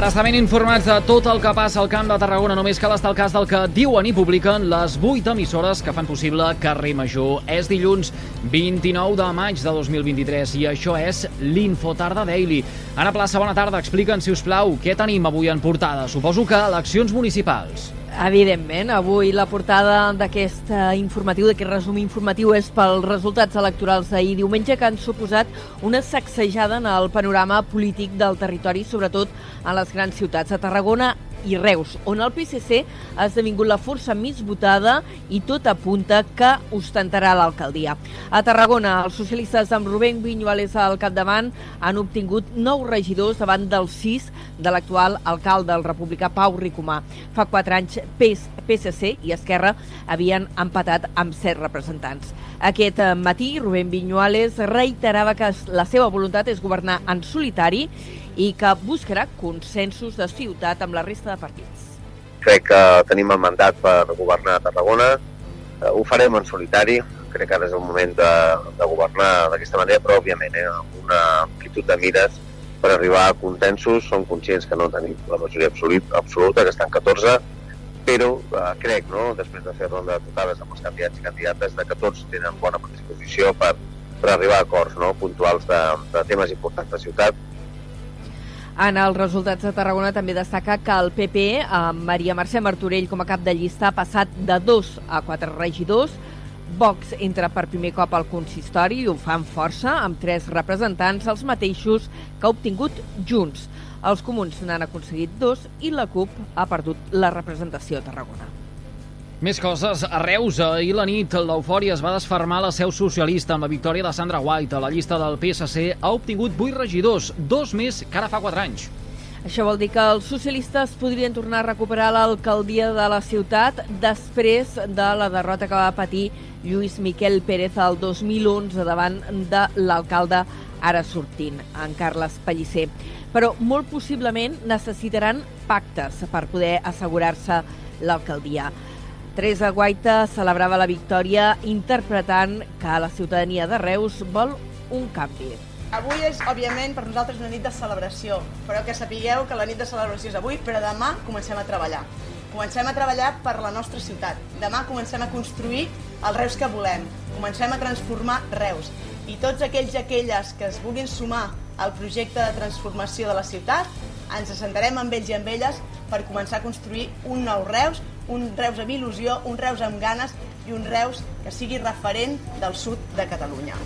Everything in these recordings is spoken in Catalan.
Per estar ben informats de tot el que passa al Camp de Tarragona, només cal estar al cas del que diuen i publiquen les 8 emissores que fan possible Carrer Major. És dilluns 29 de maig de 2023 i això és l'Infotarda Daily. Ana Plaça, bona tarda. Explica'ns, si us plau, què tenim avui en portada. Suposo que eleccions municipals. Evidentment, avui la portada d'aquest informatiu, d'aquest resum informatiu, és pels resultats electorals d'ahir diumenge que han suposat una sacsejada en el panorama polític del territori, sobretot en les grans ciutats. A Tarragona i Reus, on el PSC ha esdevingut la força més votada i tot apunta que ostentarà l'alcaldia. A Tarragona, els socialistes amb Rubén Viñuales al capdavant han obtingut nou regidors davant dels sis de l'actual alcalde, el republicà Pau Ricomà. Fa quatre anys, PS, PSC i Esquerra havien empatat amb set representants. Aquest matí, Rubén Viñuales reiterava que la seva voluntat és governar en solitari i que buscarà consensos de ciutat amb la resta de partits. Crec que tenim el mandat per governar a Tarragona, eh, ho farem en solitari, crec que ara és el moment de, de governar d'aquesta manera, però òbviament eh, amb una amplitud de mires per arribar a consensos, som conscients que no tenim la majoria absoluta que estan 14, però eh, crec, no, després de fer ronda de totales amb els candidats i candidates, de que tots tenen bona predisposició per, per arribar a acords no, puntuals de, de temes importants de ciutat. En els resultats de Tarragona també destaca que el PP, amb Maria Mercè Martorell com a cap de llista, ha passat de 2 a 4 regidors. Vox entra per primer cop al consistori i ho fa amb força, amb tres representants, els mateixos que ha obtingut Junts. Els comuns n'han aconseguit dos i la CUP ha perdut la representació a Tarragona. Més coses. A Reus, ahir la nit, l'eufòria es va desfermar a la seu socialista amb la victòria de Sandra White. A la llista del PSC ha obtingut 8 regidors, dos més que ara fa 4 anys. Això vol dir que els socialistes podrien tornar a recuperar l'alcaldia de la ciutat després de la derrota que va patir Lluís Miquel Pérez el 2011 davant de l'alcalde ara sortint, en Carles Pellicer. Però molt possiblement necessitaran pactes per poder assegurar-se l'alcaldia. Teresa Guaita celebrava la victòria interpretant que la ciutadania de Reus vol un canvi. Avui és, òbviament, per nosaltres una nit de celebració, però que sapigueu que la nit de celebració és avui, però demà comencem a treballar. Comencem a treballar per la nostra ciutat. Demà comencem a construir el Reus que volem. Comencem a transformar Reus. I tots aquells i aquelles que es vulguin sumar al projecte de transformació de la ciutat, ens assentarem amb ells i amb elles per començar a construir un nou Reus, un Reus amb il·lusió, un Reus amb ganes i un Reus que sigui referent del sud de Catalunya.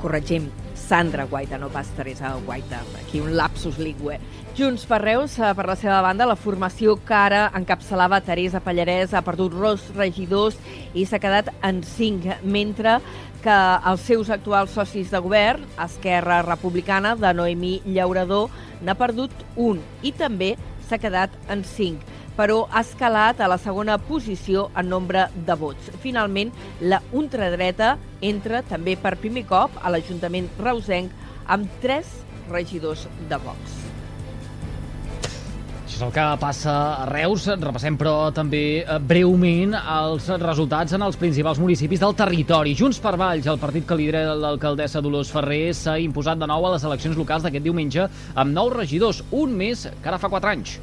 Corregim, Sandra Guaita, no pas Teresa Guaita. Aquí un lapsus ligue. Junts per Reus, eh, per la seva banda, la formació que ara encapçalava Teresa Pallarès ha perdut dos regidors i s'ha quedat en cinc, mentre que els seus actuals socis de govern, Esquerra Republicana, de Noemí Llaurador, n'ha perdut un i també s'ha quedat en cinc però ha escalat a la segona posició en nombre de vots. Finalment, la ultradreta entra també per primer cop a l'Ajuntament reusenc amb tres regidors de Vox. Això és el que passa a Reus. Repassem, però, també eh, breument els resultats en els principals municipis del territori. Junts per Valls, el partit que lidera l'alcaldessa Dolors Ferrer, s'ha imposat de nou a les eleccions locals d'aquest diumenge amb nou regidors, un més que ara fa quatre anys.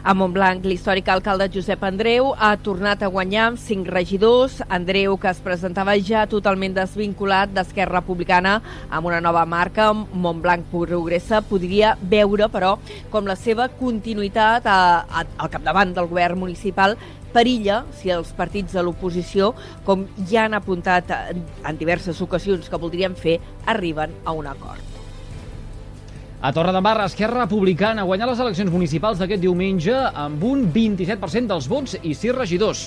A Montblanc, l'històric alcalde Josep Andreu ha tornat a guanyar amb cinc regidors. Andreu, que es presentava ja totalment desvinculat d'Esquerra Republicana amb una nova marca, Montblanc Progressa, podria veure, però, com la seva continuïtat a, a, al capdavant del govern municipal perilla si els partits de l'oposició, com ja han apuntat en diverses ocasions que voldrien fer, arriben a un acord. A Torredembarra, Esquerra Republicana guanyar les eleccions municipals d'aquest diumenge amb un 27% dels vots i 6 regidors.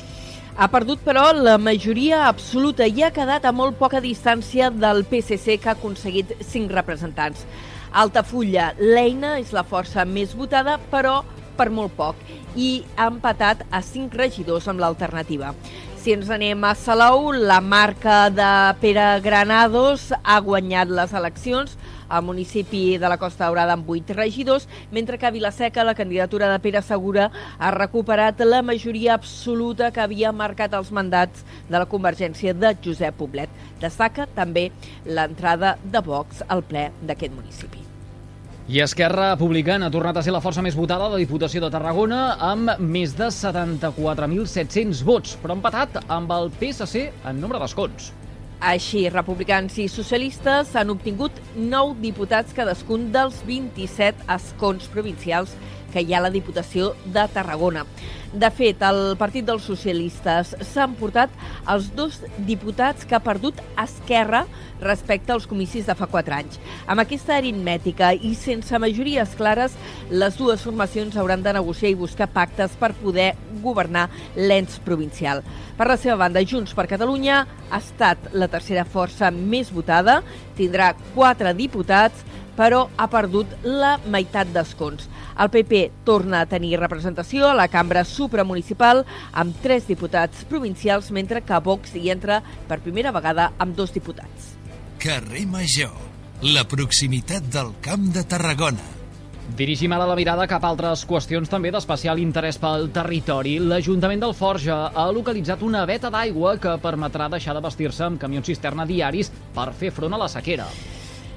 Ha perdut, però, la majoria absoluta i ha quedat a molt poca distància del PSC, que ha aconseguit 5 representants. Altafulla, l'eina és la força més votada, però per molt poc, i ha empatat a 5 regidors amb l'alternativa. Si ens anem a Salou, la marca de Pere Granados ha guanyat les eleccions al municipi de la Costa Daurada amb 8 regidors, mentre que a Vilaseca la candidatura de Pere Segura ha recuperat la majoria absoluta que havia marcat els mandats de la Convergència de Josep Poblet. Destaca també l'entrada de Vox al ple d'aquest municipi. I Esquerra Republicana ha tornat a ser la força més votada de la Diputació de Tarragona amb més de 74.700 vots, però empatat amb el PSC en nombre d'escons. Així, republicans i socialistes han obtingut 9 diputats cadascun dels 27 escons provincials que hi ha a la Diputació de Tarragona. De fet, el Partit dels Socialistes s'ha emportat els dos diputats que ha perdut Esquerra respecte als comicis de fa quatre anys. Amb aquesta aritmètica i sense majories clares, les dues formacions hauran de negociar i buscar pactes per poder governar l'ens provincial. Per la seva banda, Junts per Catalunya ha estat la tercera força més votada, tindrà quatre diputats, però ha perdut la meitat d'escons. El PP torna a tenir representació a la cambra supramunicipal amb tres diputats provincials, mentre que Vox hi entra per primera vegada amb dos diputats. Carrer Major, la proximitat del Camp de Tarragona. Dirigim ara la mirada cap a altres qüestions també d'especial interès pel territori. L'Ajuntament del Forja ha localitzat una veta d'aigua que permetrà deixar de vestir-se amb camions cisterna diaris per fer front a la sequera.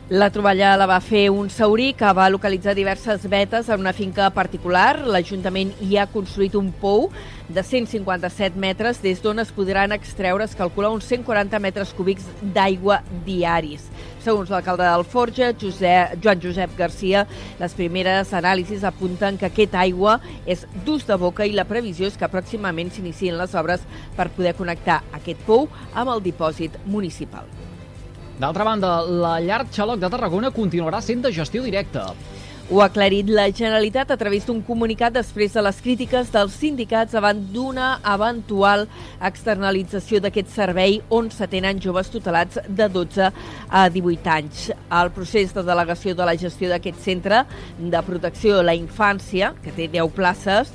La troballa la va fer un saurí que va localitzar diverses vetes en una finca particular. L'Ajuntament hi ha construït un pou de 157 metres des d'on es podran extreure, es calcula, uns 140 metres cúbics d'aigua diaris. Segons l'alcalde del Forja, Josep, Joan Josep Garcia, les primeres anàlisis apunten que aquest aigua és d'ús de boca i la previsió és que pròximament s'inicien les obres per poder connectar aquest pou amb el dipòsit municipal. D'altra banda, la llar Xaloc de Tarragona continuarà sent de gestió directa. Ho ha aclarit la Generalitat a través d'un comunicat després de les crítiques dels sindicats davant d'una eventual externalització d'aquest servei on s'atenen joves tutelats de 12 a 18 anys. El procés de delegació de la gestió d'aquest centre de protecció de la infància, que té 10 places,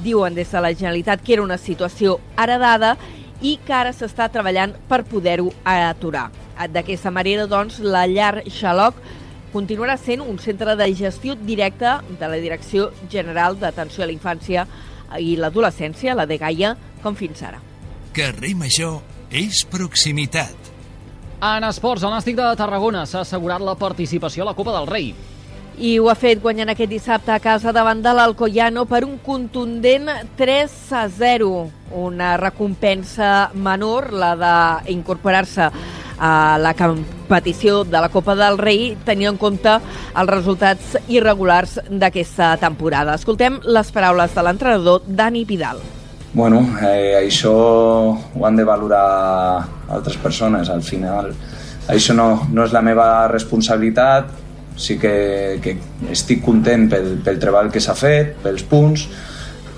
diuen des de la Generalitat que era una situació heredada i que ara s'està treballant per poder-ho aturar. D'aquesta manera, doncs, la llar Xaloc continuarà sent un centre de gestió directa de la Direcció General d'Atenció a la Infància i l'Adolescència, la de Gaia, com fins ara. Carrer Major és proximitat. En esports, el Nàstic de Tarragona s'ha assegurat la participació a la Copa del Rei i ho ha fet guanyant aquest dissabte a casa davant de l'Alcoyano per un contundent 3 a 0. Una recompensa menor, la d'incorporar-se a la competició de la Copa del Rei, tenint en compte els resultats irregulars d'aquesta temporada. Escoltem les paraules de l'entrenador Dani Vidal. Bueno, eh, això ho han de valorar altres persones. Al final, això no, no és la meva responsabilitat, sí que, que estic content pel, pel treball que s'ha fet, pels punts,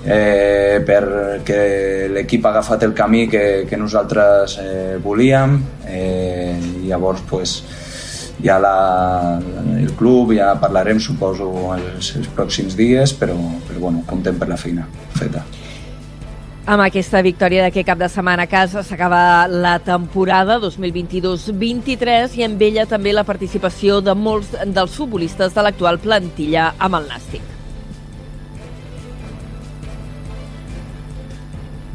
eh, perquè l'equip ha agafat el camí que, que nosaltres eh, volíem eh, i llavors pues, ja la, el club ja parlarem suposo els, els pròxims dies però, però bueno, contem per la feina feta. Amb aquesta victòria d'aquest cap de setmana a casa s'acaba la temporada 2022-23 i amb ella també la participació de molts dels futbolistes de l'actual plantilla amb el Nàstic.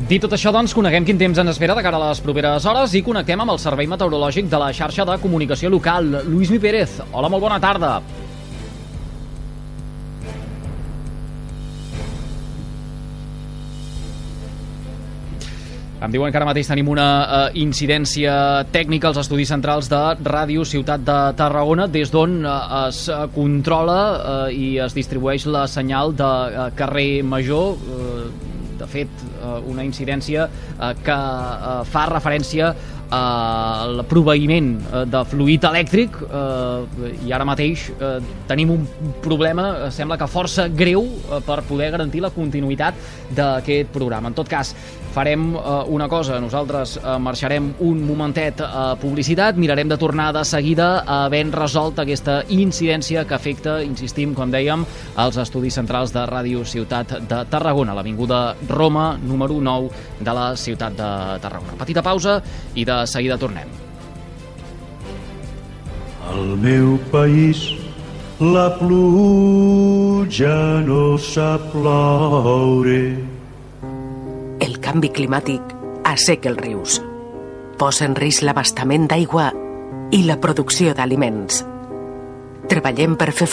Dit tot això, doncs, coneguem quin temps ens espera de cara a les properes hores i connectem amb el Servei Meteorològic de la xarxa de comunicació local. Lluís Mi Pérez, hola, molt bona tarda. Em diuen que ara mateix tenim una uh, incidència tècnica als estudis centrals de Ràdio Ciutat de Tarragona, des d'on uh, es controla uh, i es distribueix la senyal de uh, carrer Major, uh, de fet, uh, una incidència uh, que uh, fa referència al proveïment de fluid elèctric eh, i ara mateix eh, tenim un problema, sembla que força greu eh, per poder garantir la continuïtat d'aquest programa. En tot cas, farem eh, una cosa, nosaltres eh, marxarem un momentet a publicitat, mirarem de tornar de seguida havent resolt aquesta incidència que afecta, insistim, com dèiem, als estudis centrals de Ràdio Ciutat de Tarragona, l'Avinguda Roma, número 9 de la ciutat de Tarragona. Petita pausa i de seguida tornem. Al meu país la pluja no sap ploure canvi climàtic asseca els rius, posa en risc l'abastament d'aigua i la producció d'aliments. Treballem per fer